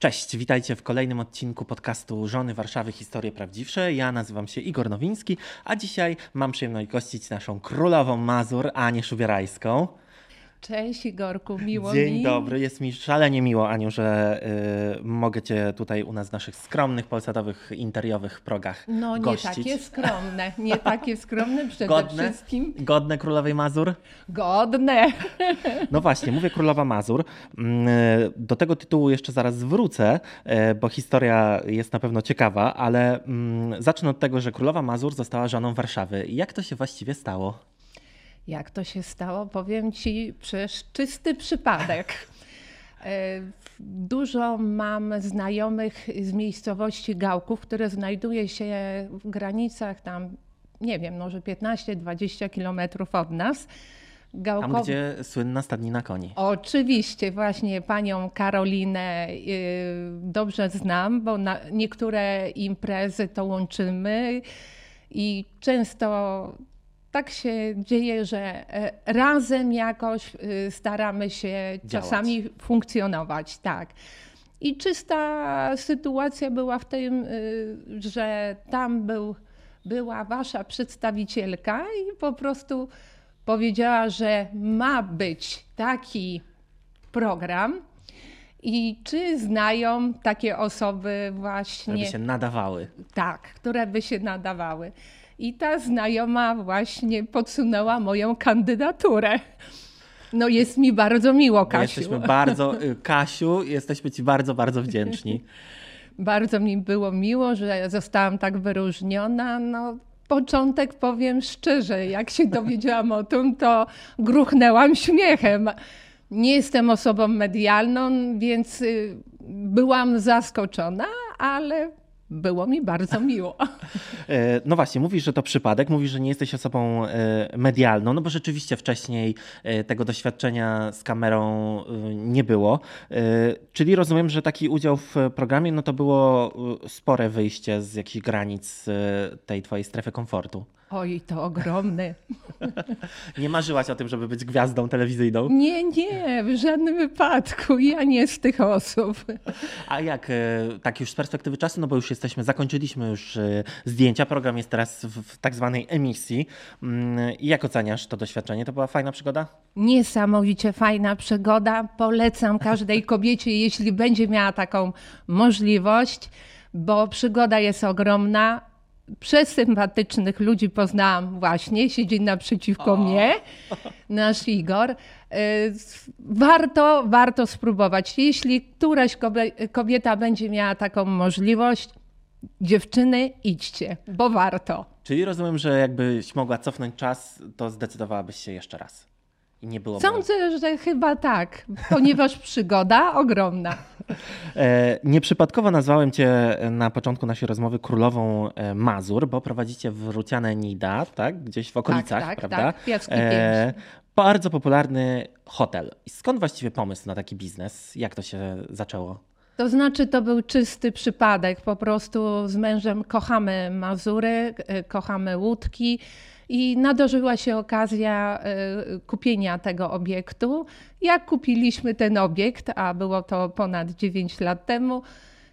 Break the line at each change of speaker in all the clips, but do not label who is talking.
Cześć, witajcie w kolejnym odcinku podcastu Żony Warszawy Historie Prawdziwsze. Ja nazywam się Igor Nowiński, a dzisiaj mam przyjemność gościć naszą królową Mazur, Anię Szubierajską.
Cześć Igorku, miło
Dzień
mi.
dobry, jest mi szalenie miło, Aniu, że y, mogę Cię tutaj u nas w naszych skromnych, polsatowych, interiowych progach
No nie
gościć.
takie skromne, nie takie skromne przede
Godne?
wszystkim.
Godne królowej Mazur?
Godne.
No właśnie, mówię Królowa Mazur. Mm, Do tego tytułu jeszcze zaraz wrócę, e, bo historia jest na pewno ciekawa, ale mm, zacznę od tego, że Królowa Mazur została żoną Warszawy. Jak to się właściwie stało?
Jak to się stało? Powiem ci, przez czysty przypadek. E, Dużo mam znajomych z miejscowości Gałków, które znajduje się w granicach tam, nie wiem, może 15-20 kilometrów od nas.
Tam,
Gałkow-
gdzie słynna stadnina koni.
Oczywiście, właśnie panią Karolinę y, dobrze znam, bo niektóre imprezy to łączymy i często tak się dzieje, że e, razem jakoś y, staramy się
Działać.
czasami funkcjonować, tak. I czysta sytuacja była w tym, y, że tam był, była wasza przedstawicielka i po prostu powiedziała, że ma być taki program. I czy znają takie osoby właśnie,
Żeby się nadawały.
tak, które by się nadawały. I ta znajoma właśnie podsunęła moją kandydaturę. No jest mi bardzo miło, Kasiu.
Jesteśmy bardzo, y, Kasiu, jesteśmy Ci bardzo, bardzo wdzięczni.
Bardzo mi było miło, że zostałam tak wyróżniona. No, początek powiem szczerze, jak się dowiedziałam o tym, to gruchnęłam śmiechem. Nie jestem osobą medialną, więc y, byłam zaskoczona, ale było mi bardzo miło.
E, No właśnie, mówisz, że to przypadek, mówisz, że nie jesteś osobą e, medialną, no bo rzeczywiście wcześniej e, tego doświadczenia z kamerą nie było. Czyli rozumiem, że taki udział w programie, no to było spore wyjście z jakichś granic tej twojej strefy komfortu.
Oj, to ogromne.
Nie marzyłaś o tym, żeby być gwiazdą telewizyjną.
Nie, nie, w żadnym wypadku. Ja nie z tych osób.
A jak, e, tak już z perspektywy czasu, no bo już jesteśmy, zakończyliśmy już e, zdjęcia, program jest teraz w, tak zwanej emisji. Mm, I jak oceniasz to doświadczenie? To była fajna przygoda?
Niesamowicie fajna przygoda. Polecam każdej kobiecie, jeśli będzie miała taką możliwość, bo przygoda jest ogromna. Przesympatycznych ludzi poznałam właśnie, siedzi naprzeciwko mnie, nasz Igor. Y, Warto, warto spróbować. Jeśli któraś kobie- kobieta będzie miała taką możliwość, dziewczyny, idźcie, bo warto.
Czyli rozumiem, że jakbyś mogła cofnąć czas, to zdecydowałabyś się jeszcze raz. I nie było.
Sądzę, że chyba tak, ponieważ przygoda ogromna.
E, nieprzypadkowo nazwałem cię na początku naszej rozmowy królową e, Mazur, bo prowadzicie w Ruciane Nida, tak? Gdzieś w okolicach,
tak,
prawda?
tak, Piaski
bardzo popularny hotel. Skąd właściwie pomysł na taki biznes? Jak to się zaczęło?
To znaczy, to był czysty przypadek. Po prostu z mężem kochamy Mazury, e, kochamy łódki i nadarzyła się okazja e, kupienia tego obiektu. Jak kupiliśmy ten obiekt, a było to ponad 9 lat temu,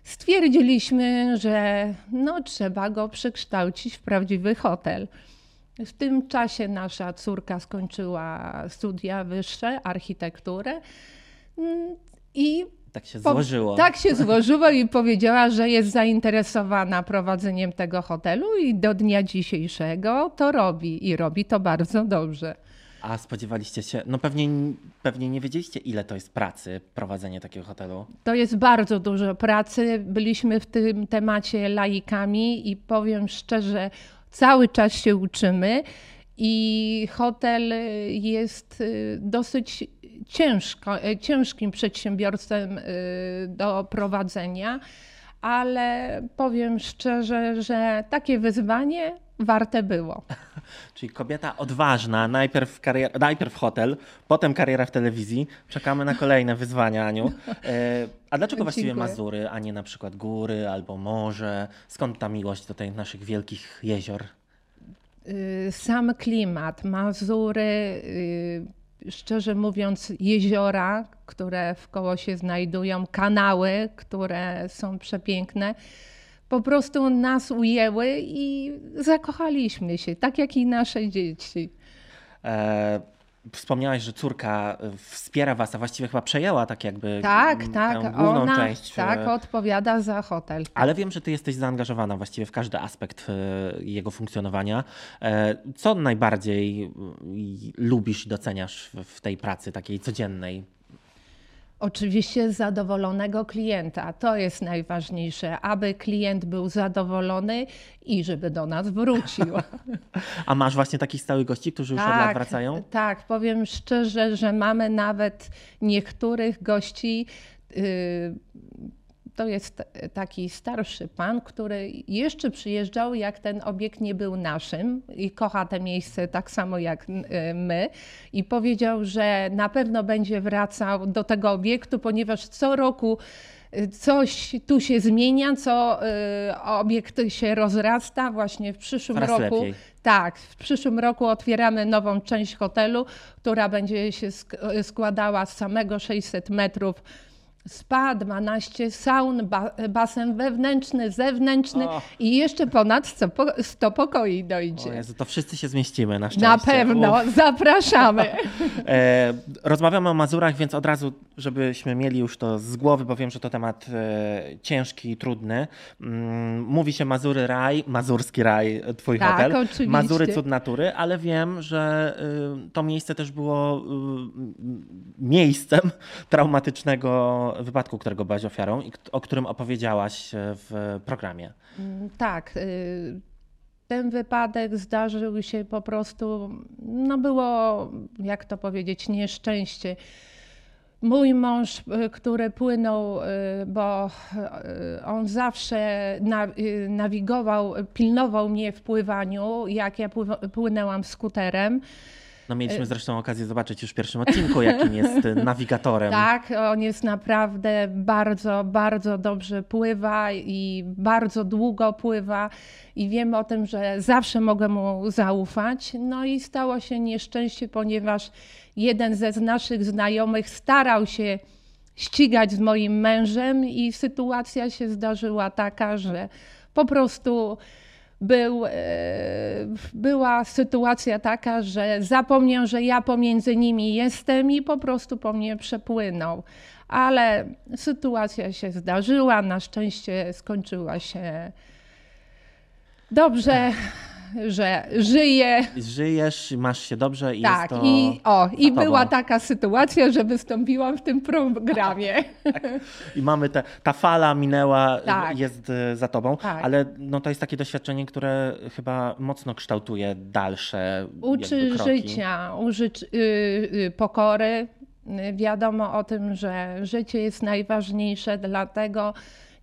stwierdziliśmy, że no, trzeba go przekształcić w prawdziwy hotel. W tym czasie nasza córka skończyła studia wyższe, architekturę mm, i
Tak się
po-
złożyło.
Tak się złożyło i powiedziała, że jest zainteresowana prowadzeniem tego hotelu i do dnia dzisiejszego to robi i robi to bardzo dobrze.
A spodziewaliście się, no pewnie, pewnie nie wiedzieliście, ile to jest pracy prowadzenie takiego hotelu.
To jest bardzo dużo pracy. Byliśmy w tym temacie laikami i powiem szczerze, cały czas się uczymy i hotel jest y, dosyć ciężko, y, ciężkim przedsiębiorstwem y, do prowadzenia, ale powiem szczerze, że takie wyzwanie warte było.
Czyli kobieta odważna, najpierw, karier, najpierw hotel, potem kariera w telewizji. Czekamy na kolejne wyzwania, Aniu. E, a dlaczego właściwie
Dziękuję.
Mazury, a nie na przykład góry albo morze? Skąd ta miłość do tych naszych wielkich jezior?
Y, Sam klimat, Mazury, y, szczerze mówiąc, jeziora, które w koło się znajdują, kanały, które są przepiękne, po prostu nas ujęły i zakochaliśmy się, tak jak i nasze dzieci.
E, wspomniałaś, że córka wspiera was, a właściwie chyba przejęła tak jakby
tak,
tę
tak,
główną
ona,
część.
Tak,
e,
odpowiada za hotel.
Ale wiem, że ty jesteś zaangażowana właściwie w każdy aspekt e, jego funkcjonowania. E, Co najbardziej e, lubisz i doceniasz w- w tej pracy takiej codziennej?
Oczywiście zadowolonego klienta. To jest najważniejsze, aby klient był zadowolony i żeby do nas wrócił.
A masz właśnie takich stałych gości, którzy już od lat wracają?
Tak, powiem szczerze, że mamy nawet niektórych gości. Yy, to jest taki starszy pan, który jeszcze przyjeżdżał, jak ten obiekt nie był naszym i kocha te miejsce tak samo jak yy, my. I powiedział, że na pewno będzie wracał do tego obiektu, ponieważ co roku yy, coś tu się zmienia, co yy, obiekt się rozrasta. Właśnie w przyszłym
Coraz
roku.
lepiej.
Tak, w przyszłym roku otwieramy nową część hotelu, która będzie się sk- składała z samego 600 metrów spa, 12 saun, ba- basen wewnętrzny, zewnętrzny
O.
i jeszcze ponad 100, po- 100 pokoi
O
dojdzie.
Jezu, to wszyscy się zmieścimy na szczęście.
Na pewno,
Uff.
zapraszamy.
E, rozmawiamy o Mazurach, więc od razu, żebyśmy mieli już to z głowy, bo wiem, że to temat e, ciężki i trudny. Mm, mówi się Mazury Raj, Mazurski Raj, twój
Tak,
hotel.
oczywiście.
Mazury Cud Natury, ale wiem, że to miejsce też było miejscem traumatycznego wypadku, którego byłaś ofiarą i o którym opowiedziałaś e, w programie.
Mm, Tak. y, Ten wypadek zdarzył się po prostu, no było, jak to powiedzieć, nieszczęście. Mój mąż, y, który płynął, y, bo on zawsze na, nawigował, pilnował mnie w pływaniu, jak ja płynęłam skuterem.
No mieliśmy zresztą okazję zobaczyć już w pierwszym odcinku, jakim jest y, nawigatorem.
Tak, on jest naprawdę bardzo, bardzo dobrze pływa i bardzo długo pływa i wiem o tym, że zawsze mogę mu zaufać. No i stało się nieszczęście, ponieważ jeden ze z naszych znajomych starał się ścigać z moim mężem i sytuacja się zdarzyła taka, że po prostu był, e, była sytuacja taka, że zapomniał, że ja pomiędzy nimi jestem i po prostu po mnie przepłynął. Ale sytuacja się zdarzyła, na szczęście skończyła się dobrze, że żyję.
Żyjesz, masz się dobrze i
Tak,
to
i, o, i
tobą.
była taka sytuacja, że wystąpiłam w tym programie.
I mamy te, ta fala minęła,
Tak.
jest y, za tobą,
Tak.
ale no, to jest takie doświadczenie, które chyba mocno kształtuje dalsze
Uczy życia, uczy y, y, pokory. Wiadomo o tym, że życie jest najważniejsze, dlatego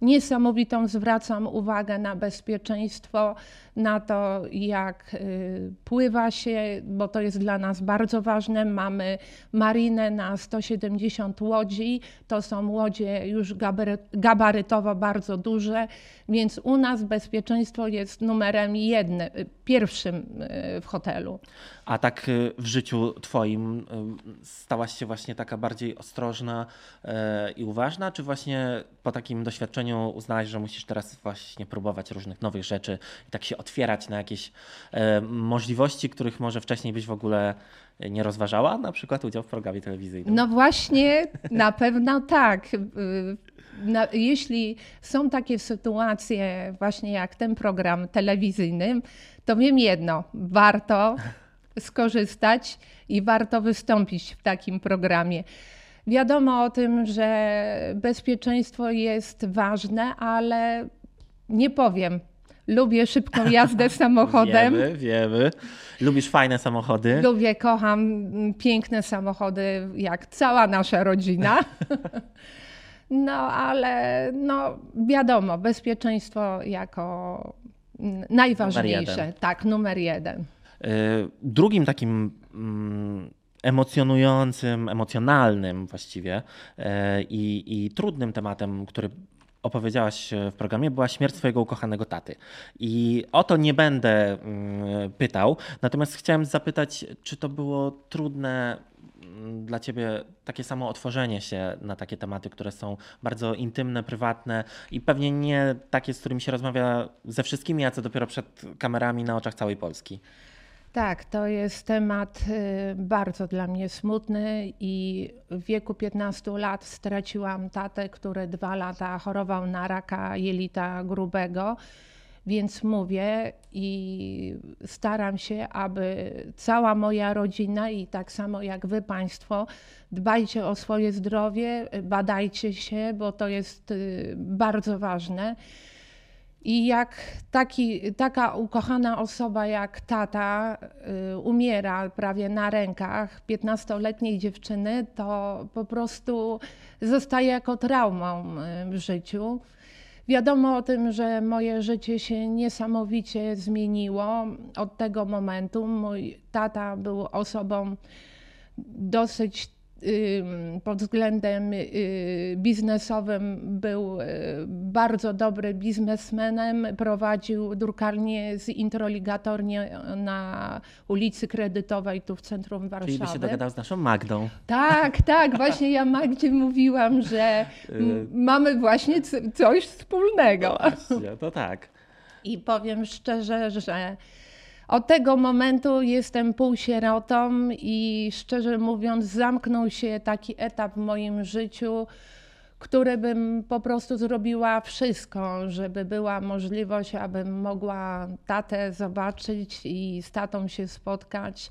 niesamowitą zwracam uwagę na bezpieczeństwo, na to, jak y, pływa się, bo to jest dla nas bardzo ważne. Mamy marinę na 170 łodzi, to są łodzie już gabary- gabarytowo bardzo duże, więc u nas bezpieczeństwo jest numerem jednym, pierwszym y, w hotelu.
A tak y, w życiu twoim y, stałaś się właśnie taka bardziej ostrożna y, i uważna, czy właśnie po takim doświadczeniu uznałaś, że musisz teraz właśnie próbować różnych nowych rzeczy i tak się otwierać na jakieś y, możliwości, których może wcześniej byś w ogóle nie rozważała, na przykład udział w programie telewizyjnym?
No właśnie, na pewno tak. Y, Na, jeśli są takie sytuacje, właśnie jak ten program telewizyjny, to wiem jedno: warto skorzystać i warto wystąpić w takim programie. Wiadomo o tym, że bezpieczeństwo jest ważne, ale nie powiem. Lubię szybką jazdę samochodem.
Wiemy, wiemy. Lubisz fajne samochody.
Lubię, kocham mm, piękne samochody, jak cała nasza rodzina. No, ale no, wiadomo, bezpieczeństwo jako mm, najważniejsze.
jeden.
Tak, numer jeden.
Y, Drugim takim mm, emocjonującym, emocjonalnym właściwie y, i, i trudnym tematem, który opowiedziałaś w programie, była śmierć swojego ukochanego taty. I o to nie będę mm, pytał, natomiast chciałem zapytać, czy to było trudne mm, dla ciebie takie samo otworzenie się na takie tematy, które są bardzo intymne, prywatne i pewnie nie takie, z którymi się rozmawia ze wszystkimi, a co dopiero przed kamerami na oczach całej Polski.
Tak, to jest temat y, bardzo dla mnie smutny i w wieku 15 lat straciłam tatę, który dwa lata chorował na raka jelita grubego. Więc mówię i staram się, aby cała moja rodzina i tak samo jak wy Państwo, dbajcie o swoje zdrowie, badajcie się, bo to jest y, bardzo ważne. I jak taki, taka ukochana osoba jak tata y, umiera prawie na rękach 15-letniej dziewczyny, to po prostu zostaje jako traumą y, w życiu. Wiadomo o tym, że moje życie się niesamowicie zmieniło od tego momentu. Mój tata był osobą dosyć pod względem y, biznesowym był y, bardzo dobry biznesmenem. Prowadził drukarnię z introligatornie na ulicy Kredytowej tu w centrum Warszawy.
Czyli by się dogadał z naszą Magdą.
Tak, tak. Właśnie ja Magdzie mówiłam, że y, mamy właśnie coś wspólnego.
No właśnie, to tak.
I powiem szczerze, że od tego momentu jestem półsierotą i szczerze mówiąc, zamknął się taki etap w moim życiu, który bym po prostu zrobiła wszystko, żeby była możliwość, abym mogła tatę zobaczyć i z tatą się spotkać.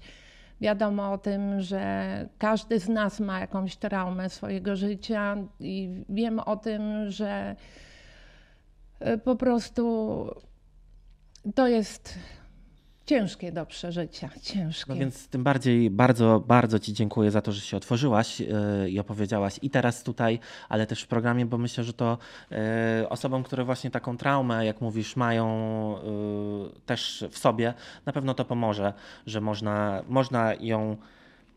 Wiadomo o tym, że każdy z nas ma jakąś traumę swojego życia i wiem o tym, że e, po prostu to jest ciężkie do przeżycia, ciężkie.
No więc tym bardziej bardzo, bardzo Ci dziękuję za to, że się otworzyłaś yy, i opowiedziałaś i teraz tutaj, ale też w programie, bo myślę, że to yy, osobom, które właśnie taką traumę, jak mówisz, mają yy, też w sobie, na pewno to pomoże, że można, można ją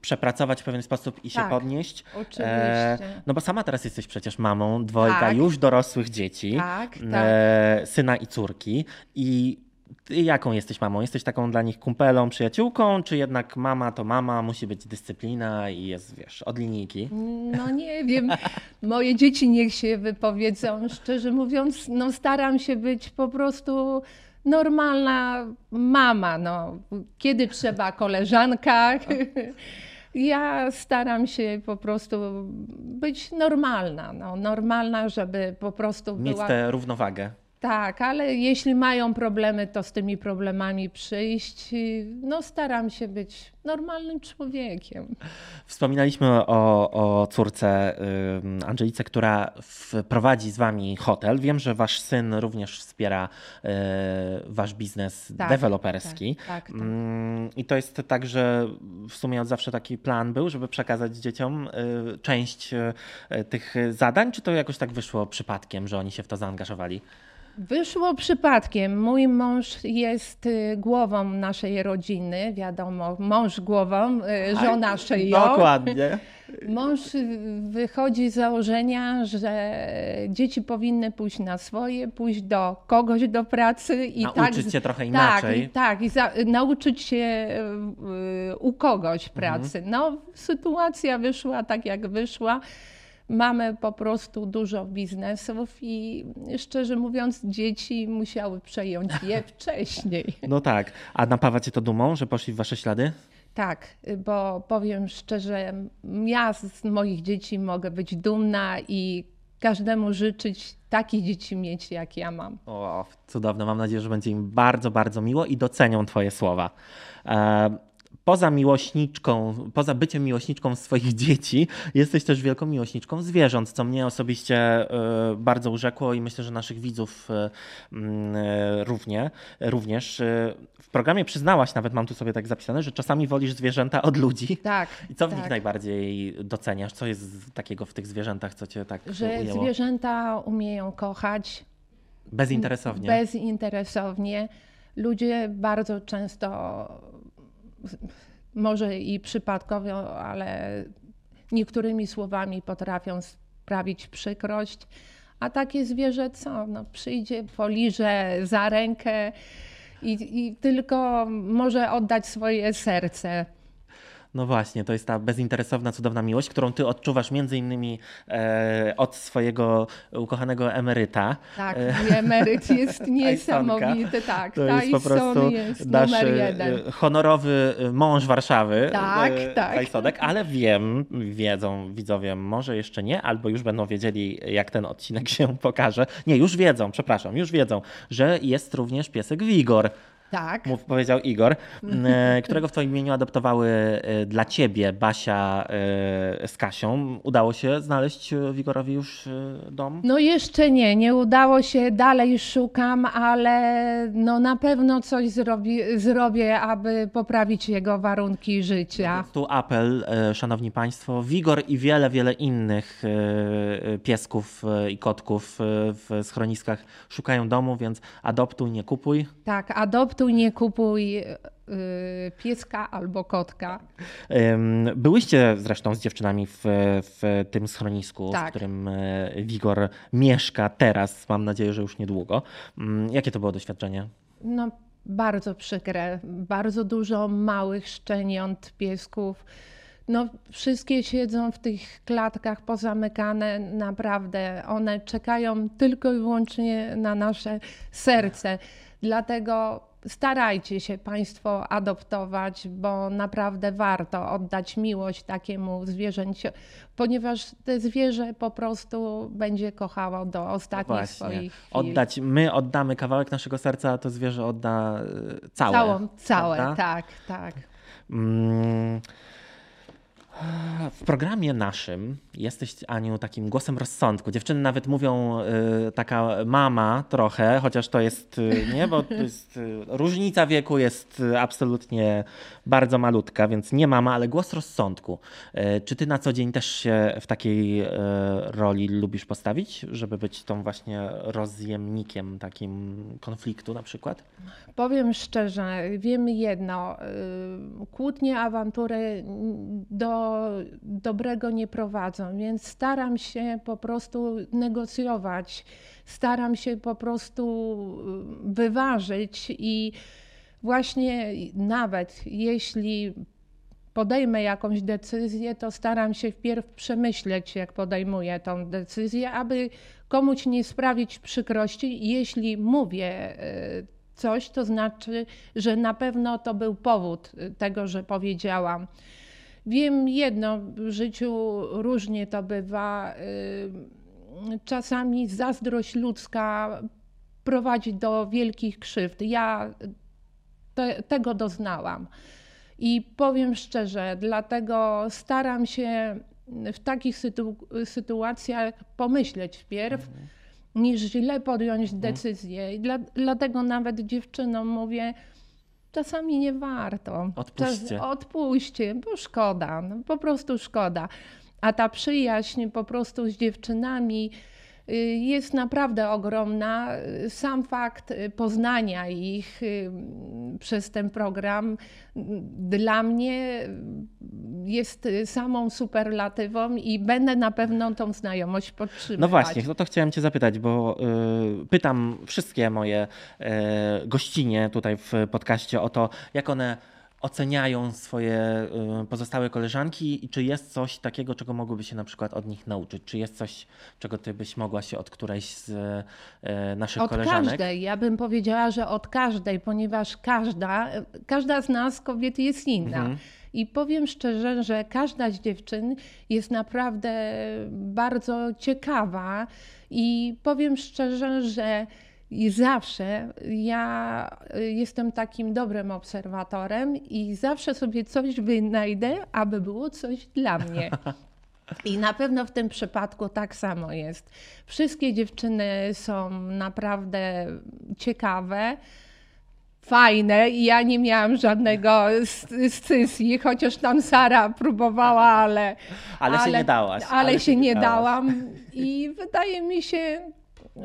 przepracować w pewien sposób i się
tak,
podnieść.
Oczywiście. E,
no bo sama teraz jesteś przecież mamą dwojga tak. już dorosłych dzieci,
tak, e,
tak. syna i córki. I ty jaką jesteś mamą? Jesteś taką dla nich kumpelą, przyjaciółką, czy jednak mama to mama, musi być dyscyplina i jest, wiesz, od linijki?
No nie wiem. Moje dzieci niech się wypowiedzą. Szczerze mówiąc, no staram się być po prostu normalna mama. No. Kiedy trzeba koleżanka. Ja staram się po prostu być normalna. No, normalna, żeby po prostu
Mieć
była...
tę równowagę.
Tak, ale jeśli mają problemy, to z tymi problemami przyjść. No, staram się być normalnym człowiekiem.
Wspominaliśmy o, o córce Angelice, która prowadzi z wami hotel. Wiem, że wasz syn również wspiera y, wasz biznes tak, deweloperski.
Tak, tak, tak.
I to jest tak, że w sumie od zawsze taki plan był, żeby przekazać dzieciom y, część y, tych zadań, czy to jakoś tak wyszło przypadkiem, że oni się w to zaangażowali?
Wyszło przypadkiem. Mój mąż jest y, głową naszej rodziny, wiadomo, mąż głową, y, żona szyją.
Dokładnie.
Mąż y, wychodzi z założenia, że dzieci powinny pójść na swoje, pójść do kogoś do pracy i
nauczyć
tak,
się trochę
tak,
inaczej.
Tak, tak i za, nauczyć się u kogoś pracy. Mhm. No, sytuacja wyszła tak, jak wyszła. Mamy po prostu dużo biznesów i szczerze mówiąc, dzieci musiały przejąć je wcześniej.
No tak. A napawa cię to dumą, że poszli w wasze ślady?
Tak, bo powiem szczerze, ja z moich dzieci mogę być dumna i każdemu życzyć takich dzieci mieć, jak ja mam.
O, cudowne. Mam nadzieję, że będzie im bardzo, bardzo miło i docenią Twoje słowa. Poza miłośniczką, poza byciem miłośniczką swoich dzieci, jesteś też wielką miłośniczką zwierząt, co mnie osobiście e, bardzo urzekło i myślę, że naszych widzów e, mm, e, równie, również. W programie przyznałaś, nawet mam tu sobie tak zapisane, że czasami wolisz zwierzęta od ludzi.
Tak.
I co w
tak.
nich najbardziej doceniasz? Co jest takiego w tych zwierzętach, co cię tak
Że
ujęło?
zwierzęta umieją kochać.
Bezinteresownie.
Bezinteresownie. Ludzie bardzo często może i przypadkowo, ale niektórymi słowami potrafią sprawić przykrość. A takie zwierzę co? No, przyjdzie, poliże za rękę i, i tylko może oddać swoje serce.
No właśnie, to jest ta bezinteresowna, cudowna miłość, którą ty odczuwasz między innymi e, od swojego ukochanego emeryta.
Tak, mój emeryt jest niesamowity, tak.
To jest po prostu
jest
nasz
numer
e,
jeden.
honorowy mąż Warszawy.
Tak,
e,
tak.
Tajsodek, ale wiem, wiedzą widzowie, może jeszcze nie, albo już będą wiedzieli, jak ten odcinek się pokaże. Nie, już wiedzą, przepraszam, już wiedzą, że jest również piesek Wigor.
Tak.
Mów, powiedział Igor, e, którego w Twoim imieniu adoptowały e, dla Ciebie Basia e, z Kasią. Udało się znaleźć Wigorowi już dom?
No jeszcze nie, nie udało się, dalej szukam, ale no na pewno coś zrobi, zrobię, aby poprawić jego warunki życia.
Tu apel, szanowni państwo, Wigor i wiele, wiele innych piesków i kotków w schroniskach szukają domu, więc adoptuj, nie kupuj.
Tak, adoptuj, nie kupuj y, pieska albo kotka.
Byłyście zresztą z dziewczynami w, w tym schronisku, w
Tak.
którym e, Wigor mieszka teraz, mam nadzieję, że już niedługo. Ym, Jakie to było doświadczenie?
No, bardzo przykre. Bardzo dużo małych szczeniąt, piesków. No, wszystkie siedzą w tych klatkach pozamykane. Naprawdę, one czekają tylko i wyłącznie na nasze serce. Dlatego starajcie się Państwo adoptować, bo naprawdę warto oddać miłość takiemu zwierzęciu, ponieważ te zwierzę po prostu będzie kochało do ostatnich swoich chwil.
Oddać, my oddamy kawałek naszego serca, a to zwierzę odda e, całe.
Całą, całe,
prawda?
tak, tak.
Mm. W programie naszym jesteś, Aniu, takim głosem rozsądku. Dziewczyny nawet mówią y, taka mama trochę, chociaż to jest, y, nie, bo jest, y, różnica wieku jest y, absolutnie bardzo malutka, więc nie mama, ale głos rozsądku. Y, czy ty na co dzień też się w takiej y, roli lubisz postawić, żeby być tą właśnie rozjemnikiem takim konfliktu na przykład?
Powiem szczerze, wiem jedno. Kłótnie, awantury do dobrego nie prowadzą, więc staram się po prostu negocjować, staram się po prostu y, wyważyć i właśnie nawet jeśli podejmę jakąś decyzję, to staram się wpierw przemyśleć, jak podejmuję tą decyzję, aby komuś nie sprawić przykrości. Jeśli mówię y, coś, to znaczy, że na pewno to był powód y, tego, że powiedziałam. Wiem jedno, w życiu różnie to bywa. y, Czasami zazdrość ludzka prowadzi do wielkich krzywd. Ja te, tego doznałam. I powiem szczerze, dlatego staram się w takich sytu, sytuacjach pomyśleć wpierw, niż źle podjąć decyzję. I dla, dlatego nawet dziewczynom mówię, czasami nie warto.
Odpuśćcie.
Czas, odpuśćcie, bo szkoda, no, po prostu szkoda. A ta przyjaźń po prostu z dziewczynami jest naprawdę ogromna. Y, Sam fakt y, poznania ich y, przez ten program y, dla mnie y, jest y, samą superlatywą i będę na pewno tą znajomość podtrzymywać.
No właśnie, no to chciałem Cię zapytać, bo y, pytam wszystkie moje y, gościnie tutaj w podcaście o to, jak one oceniają swoje y, pozostałe koleżanki i czy jest coś takiego, czego mogłyby się na przykład od nich nauczyć? Czy jest coś, czego Ty byś mogła się od którejś z y, naszych
Od
koleżanek?
każdej, ja bym powiedziała, że od każdej, ponieważ każda, każda z nas kobiet jest inna.
Mhm.
I powiem szczerze, że każda z dziewczyn jest naprawdę bardzo ciekawa i powiem szczerze, że i zawsze ja jestem takim dobrym obserwatorem i zawsze sobie coś wynajdę, aby było coś dla mnie. I na pewno w tym przypadku tak samo jest. Wszystkie dziewczyny są naprawdę ciekawe, fajne i ja nie miałam żadnego scysji, chociaż tam Sara próbowała, ale...
Ale się nie dałaś,
Ale,
ale
się
się nie
nie dałam i wydaje mi się,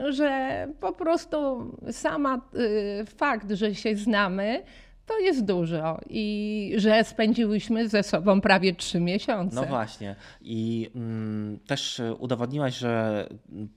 że po prostu sama y, fakt, że się znamy, to jest dużo i że spędziłyśmy ze sobą prawie trzy miesiące.
No właśnie. I mm, też udowodniłaś, że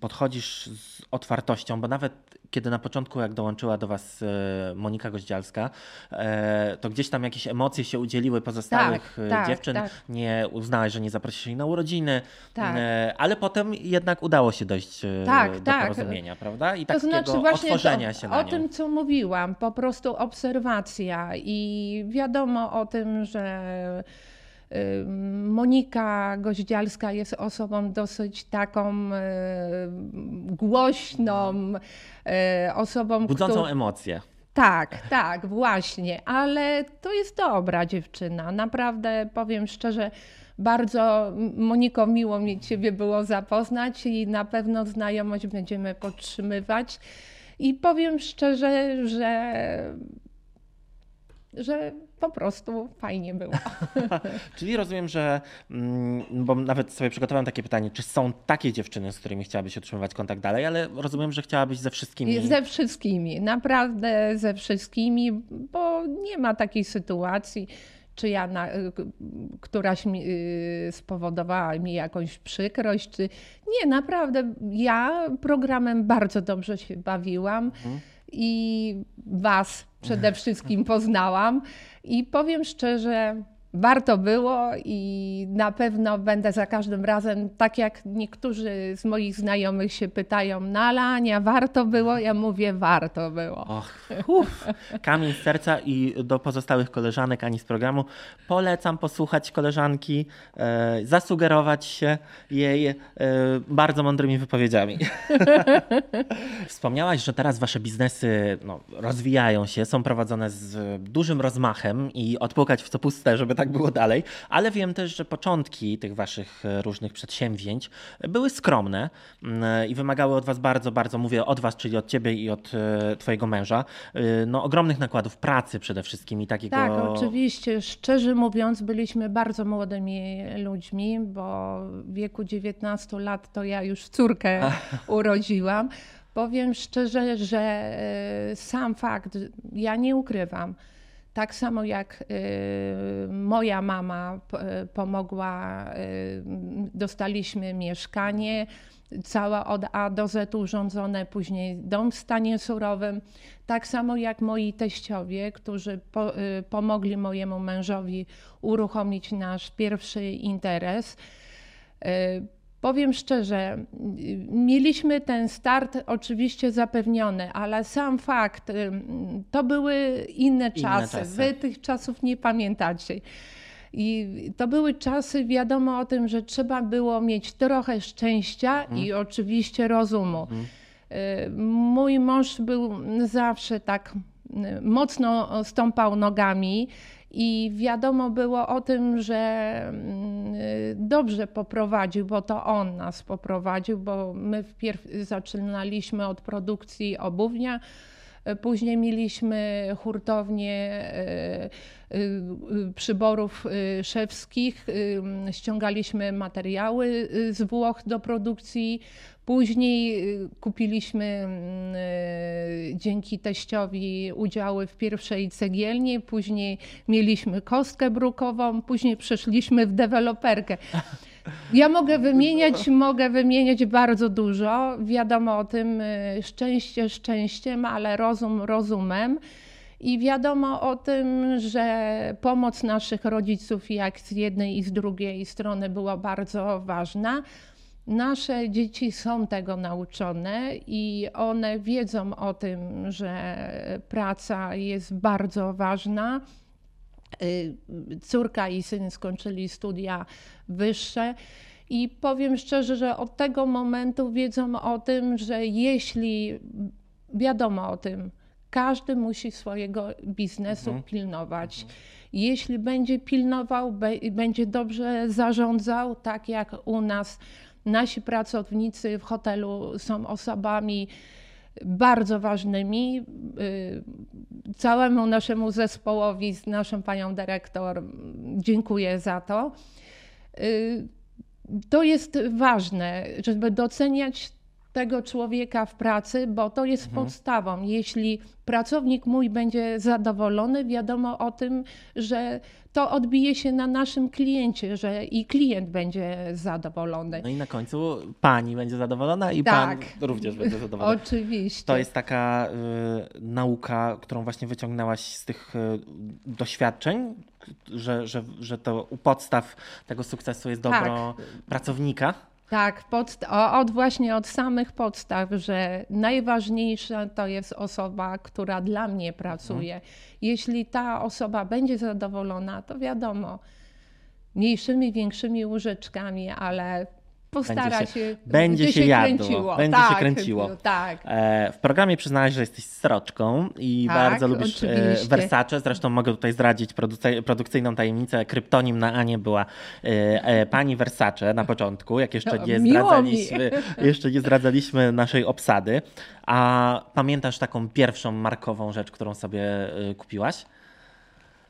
podchodzisz z otwartością, bo nawet kiedy na początku, jak dołączyła do Was e, Monika Goździalska, e, to gdzieś tam jakieś emocje się udzieliły pozostałych
Tak,
e,
tak,
dziewczyn.
tak.
Nie uznałaś, że nie zaprosisz jej na urodziny,
Tak.
ale potem jednak udało się dojść
Tak,
do
tak.
porozumienia, prawda? I
To
takiego
znaczy właśnie
otworzenia
to,
się na
o
nią.
tym, co mówiłam, po prostu obserwacja i wiadomo o tym, że y, Monika Goździalska jest osobą dosyć taką y, głośną, y, osobą,
Budzącą
któ-
emocje.
tak, tak, właśnie, ale to jest dobra dziewczyna. Naprawdę powiem szczerze, bardzo Moniko, miło mi Ciebie było zapoznać i na pewno znajomość będziemy podtrzymywać. I powiem szczerze, że, że po prostu fajnie było.
Czyli rozumiem, że, mm, bo nawet sobie przygotowałem takie pytanie, czy są takie dziewczyny, z którymi chciałabyś utrzymywać kontakt dalej, ale rozumiem, że chciałabyś ze wszystkimi.
Ze wszystkimi, naprawdę ze wszystkimi, bo nie ma takiej sytuacji, czy ja, na, któraś mi, y, spowodowała mi jakąś przykrość, czy nie, naprawdę ja programem bardzo dobrze się bawiłam i was przede wszystkim poznałam. I powiem szczerze, warto było i na pewno będę za każdym razem, tak jak niektórzy z moich znajomych się pytają, no ale Ania, warto było? Ja mówię, warto było.
Och, kamień z serca i do pozostałych koleżanek ani z programu polecam posłuchać koleżanki, e, zasugerować się jej e, bardzo mądrymi wypowiedziami. Wspomniałaś, że teraz wasze biznesy no, rozwijają się, są prowadzone z dużym rozmachem i odpukać w co puste, żeby tak było dalej, ale wiem też, że początki tych waszych e, różnych przedsięwzięć były skromne mm, i wymagały od was bardzo, bardzo, mówię od was, czyli od ciebie i od e, twojego męża, e, no ogromnych nakładów pracy przede wszystkim i takiego...
Tak, oczywiście. Szczerze mówiąc, byliśmy bardzo młodymi ludźmi, bo w wieku 19 lat to ja już córkę urodziłam. Powiem szczerze, że e, sam fakt, ja nie ukrywam, tak samo jak e, moja mama p- pomogła, e, dostaliśmy mieszkanie, całe od A do Z urządzone, później dom w stanie surowym. Tak samo jak moi teściowie, którzy po, y, pomogli mojemu mężowi uruchomić nasz pierwszy interes. Powiem szczerze, mieliśmy ten start oczywiście zapewniony, ale sam fakt, y, to były inne czasy.
czasy.
Wy tych czasów nie pamiętacie. I to były czasy, wiadomo o tym, że trzeba było mieć trochę szczęścia i oczywiście rozumu. Y, Mój mąż był zawsze tak y, mocno stąpał nogami i wiadomo było o tym, że mm, y, dobrze poprowadził, bo to on nas poprowadził, bo my wpierw zaczynaliśmy od produkcji obuwnia, y, później mieliśmy hurtownię y, przyborów y, szewskich, y, ściągaliśmy materiały y, z Włoch do produkcji, Później y, kupiliśmy mm, y, dzięki teściowi udziały w pierwszej cegielni, później mieliśmy kostkę brukową, później przeszliśmy w deweloperkę. Ja mogę wymieniać, mogę wymieniać bardzo dużo. Wiadomo o tym, y, szczęście szczęściem, ale rozum rozumem. I wiadomo o tym, że pomoc naszych rodziców, jak z jednej i z drugiej strony, była bardzo ważna. Nasze dzieci są tego nauczone i one wiedzą o tym, że praca jest bardzo ważna. Y, Córka i syn skończyli studia wyższe. I powiem szczerze, że od tego momentu wiedzą o tym, że jeśli wiadomo o tym, każdy musi swojego biznesu pilnować. Jeśli będzie pilnował, be- będzie dobrze zarządzał, tak jak u nas nasi pracownicy w hotelu są osobami bardzo ważnymi. Y, Całemu naszemu zespołowi z naszą panią dyrektor dziękuję za to. Y, To jest ważne, żeby doceniać tego człowieka w pracy, bo to jest mhm. podstawą. Jeśli pracownik mój będzie zadowolony, wiadomo o tym, że to odbije się na naszym kliencie, że i klient będzie zadowolony.
No i na końcu pani będzie zadowolona i tak. pan również będzie zadowolony.
Oczywiście.
To jest taka y, nauka, którą właśnie wyciągnęłaś z tych y, doświadczeń, że, że, że to u podstaw tego sukcesu jest dobro tak. pracownika.
Tak, pod, od właśnie od samych podstaw, że najważniejsza to jest osoba, która dla mnie pracuje. Mhm. Jeśli ta osoba będzie zadowolona, to wiadomo, mniejszymi, większymi łyżeczkami, ale postara będzie się, się,
będzie się, się jadło, kręciło. Będzie tak, się kręciło. Tak. E, w programie przyznałaś, że jesteś sroczką i tak, bardzo lubisz e, oczywiście. Versace. Zresztą mogę tutaj zdradzić produkcyjną tajemnicę. Kryptonim na Anie była e, pani Versace na początku, jak jeszcze nie zdradzaliśmy, jeszcze nie zdradzaliśmy naszej obsady. A pamiętasz taką pierwszą markową rzecz, którą sobie kupiłaś?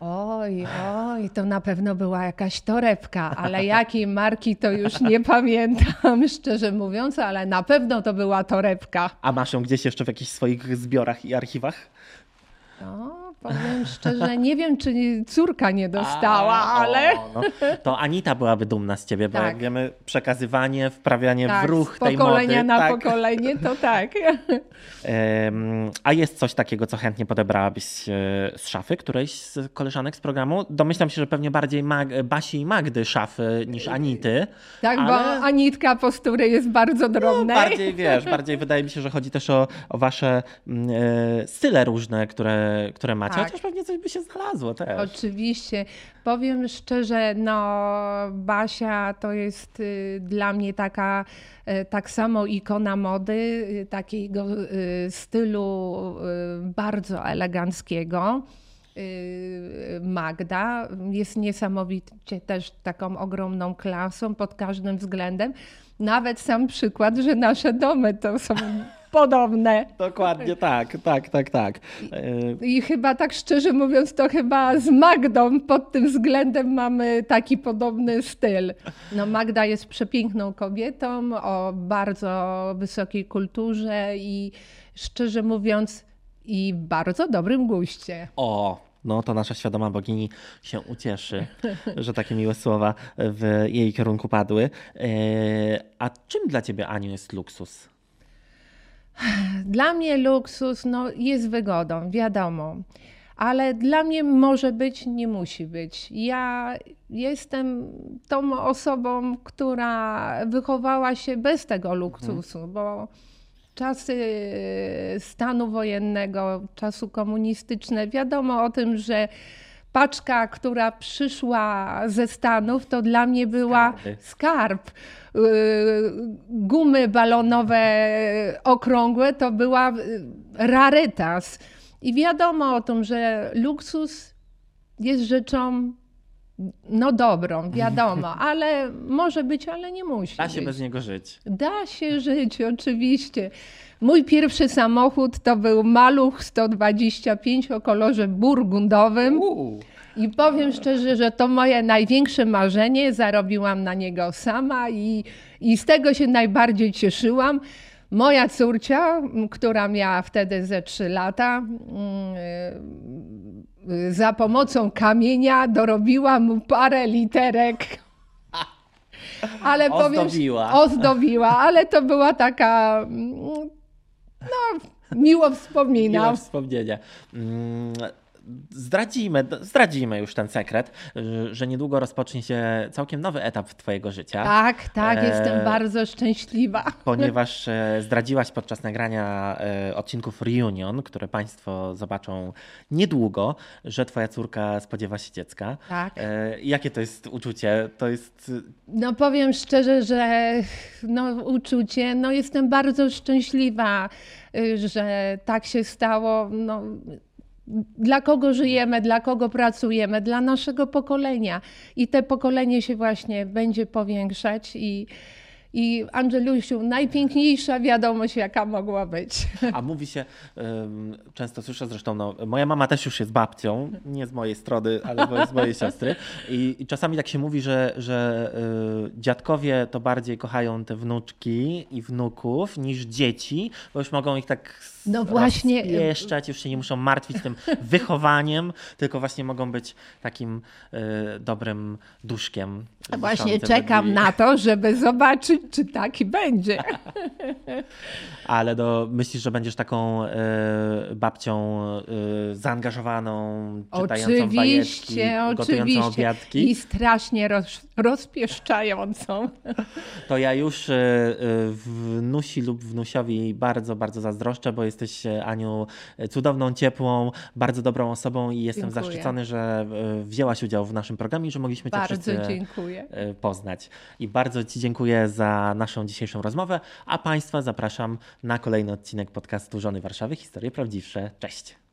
Oj, oj, to na pewno była jakaś torebka, ale jakiej marki to już nie pamiętam, szczerze mówiąc, ale na pewno to była torebka.
A masz ją gdzieś jeszcze w jakichś swoich zbiorach i archiwach?
O, powiem szczerze, nie wiem, czy córka nie dostała, A, ale. O, no.
To Anita byłaby dumna z ciebie, bo tak. jak wiemy, przekazywanie, wprawianie tak, w ruch tej
mody. pokolenia
na
tak. pokolenie, to tak.
A jest coś takiego, co chętnie podebrałabyś e, z szafy którejś z koleżanek z programu? Domyślam się, że pewnie bardziej Mag Basi i Magdy szafy niż Anity.
Tak, ale... bo Anitka postury jest bardzo drobna.
No, bardziej wiesz, bardziej wydaje mi się, że chodzi też o, o wasze mm, e, style różne, które, które macie tak. chociaż pewnie coś by się znalazło też.
Oczywiście. Powiem szczerze, no Basia to jest y, dla mnie taka y, tak samo ikona mody, y, takiego stylu bardzo eleganckiego. Magda jest niesamowicie też taką ogromną klasą pod każdym względem. Nawet sam przykład, że nasze domy to są podobne.
Dokładnie tak, tak, tak, tak.
I, I, chyba tak szczerze mówiąc, to chyba z Magdą pod tym względem mamy taki podobny styl. No Magda jest przepiękną kobietą o bardzo wysokiej kulturze i szczerze mówiąc i bardzo dobrym guście.
O, no to nasza świadoma bogini się ucieszy, że takie miłe słowa w jej kierunku padły. E, a czym dla ciebie, Aniu, jest luksus?
Dla mnie luksus no, jest wygodą, wiadomo, ale dla mnie może być, nie musi być. Ja jestem tą osobą, która wychowała się bez tego luksusu, mhm. bo czasy stanu wojennego, czasu komunistycznego, wiadomo o tym, że paczka, która przyszła ze Stanów, to dla mnie była Skarby. skarb. Y, gumy balonowe okrągłe to była y, rarytas. I wiadomo o tym, że luksus jest rzeczą no dobrą, wiadomo, ale może być, ale nie musi.
Da się
być.
bez niego żyć.
Da się żyć, oczywiście. Mój pierwszy samochód to był Maluch 125 o kolorze burgundowym. I powiem szczerze, że to moje największe marzenie. Zarobiłam na niego sama i, i z tego się najbardziej cieszyłam. Moja córcia, która miała wtedy ze 3 lata, yy, za pomocą kamienia dorobiła mu parę literek.
Ale ozdobiła.
powiem, ozdobiła, ale to była taka no, miło wspominam.
Miło wspomnienia. Mm, zdradzimy, zdradzimy już ten sekret, że niedługo rozpocznie się całkiem nowy etap Twojego życia.
Tak, tak, e... jestem bardzo szczęśliwa.
Ponieważ e, zdradziłaś podczas nagrania e, odcinków Reunion, które Państwo zobaczą niedługo, że Twoja córka spodziewa się dziecka.
Tak.
E, jakie to jest uczucie? To jest.
No powiem szczerze, że no, uczucie, no jestem bardzo szczęśliwa, y, że tak się stało. No, dla kogo żyjemy, dla kogo pracujemy, dla naszego pokolenia. I te pokolenie się właśnie będzie powiększać i, I Angelusiu, najpiękniejsza wiadomość, jaka mogła być.
A mówi się, ym, często słyszę zresztą, no, moja mama też już jest babcią, nie z mojej strony, ale z mojej siostry. I, I, czasami tak się mówi, że, że y, dziadkowie to bardziej kochają te wnuczki i wnuków niż dzieci, bo już mogą ich tak
no właśnie
jeszcze już się nie muszą martwić tym wychowaniem, tylko właśnie mogą być takim y, dobrym duszkiem.
Właśnie czekam na to, żeby zobaczyć, czy taki będzie.
Ale do, myślisz, że będziesz taką y, babcią y, zaangażowawaną, czytającą oczywiście, bajeczki, oczywiście. gotującą obiadki?
I strasznie roz, rozpieszczającą.
To ja już y, wnusi lub wnusiowi bardzo, bardzo zazdroszczę, bo jesteś, Aniu, cudowną, ciepłą, bardzo dobrą osobą i jestem dziękuję. zaszczycony, że wzięłaś udział w naszym programie i że mogliśmy Cię
bardzo
wszyscy
dziękuję.
poznać. I bardzo Ci dziękuję naszą dzisiejszą rozmowę, a Państwa zapraszam na kolejny odcinek podcastu Żony Warszawy Historie Prawdziwsze. Cześć!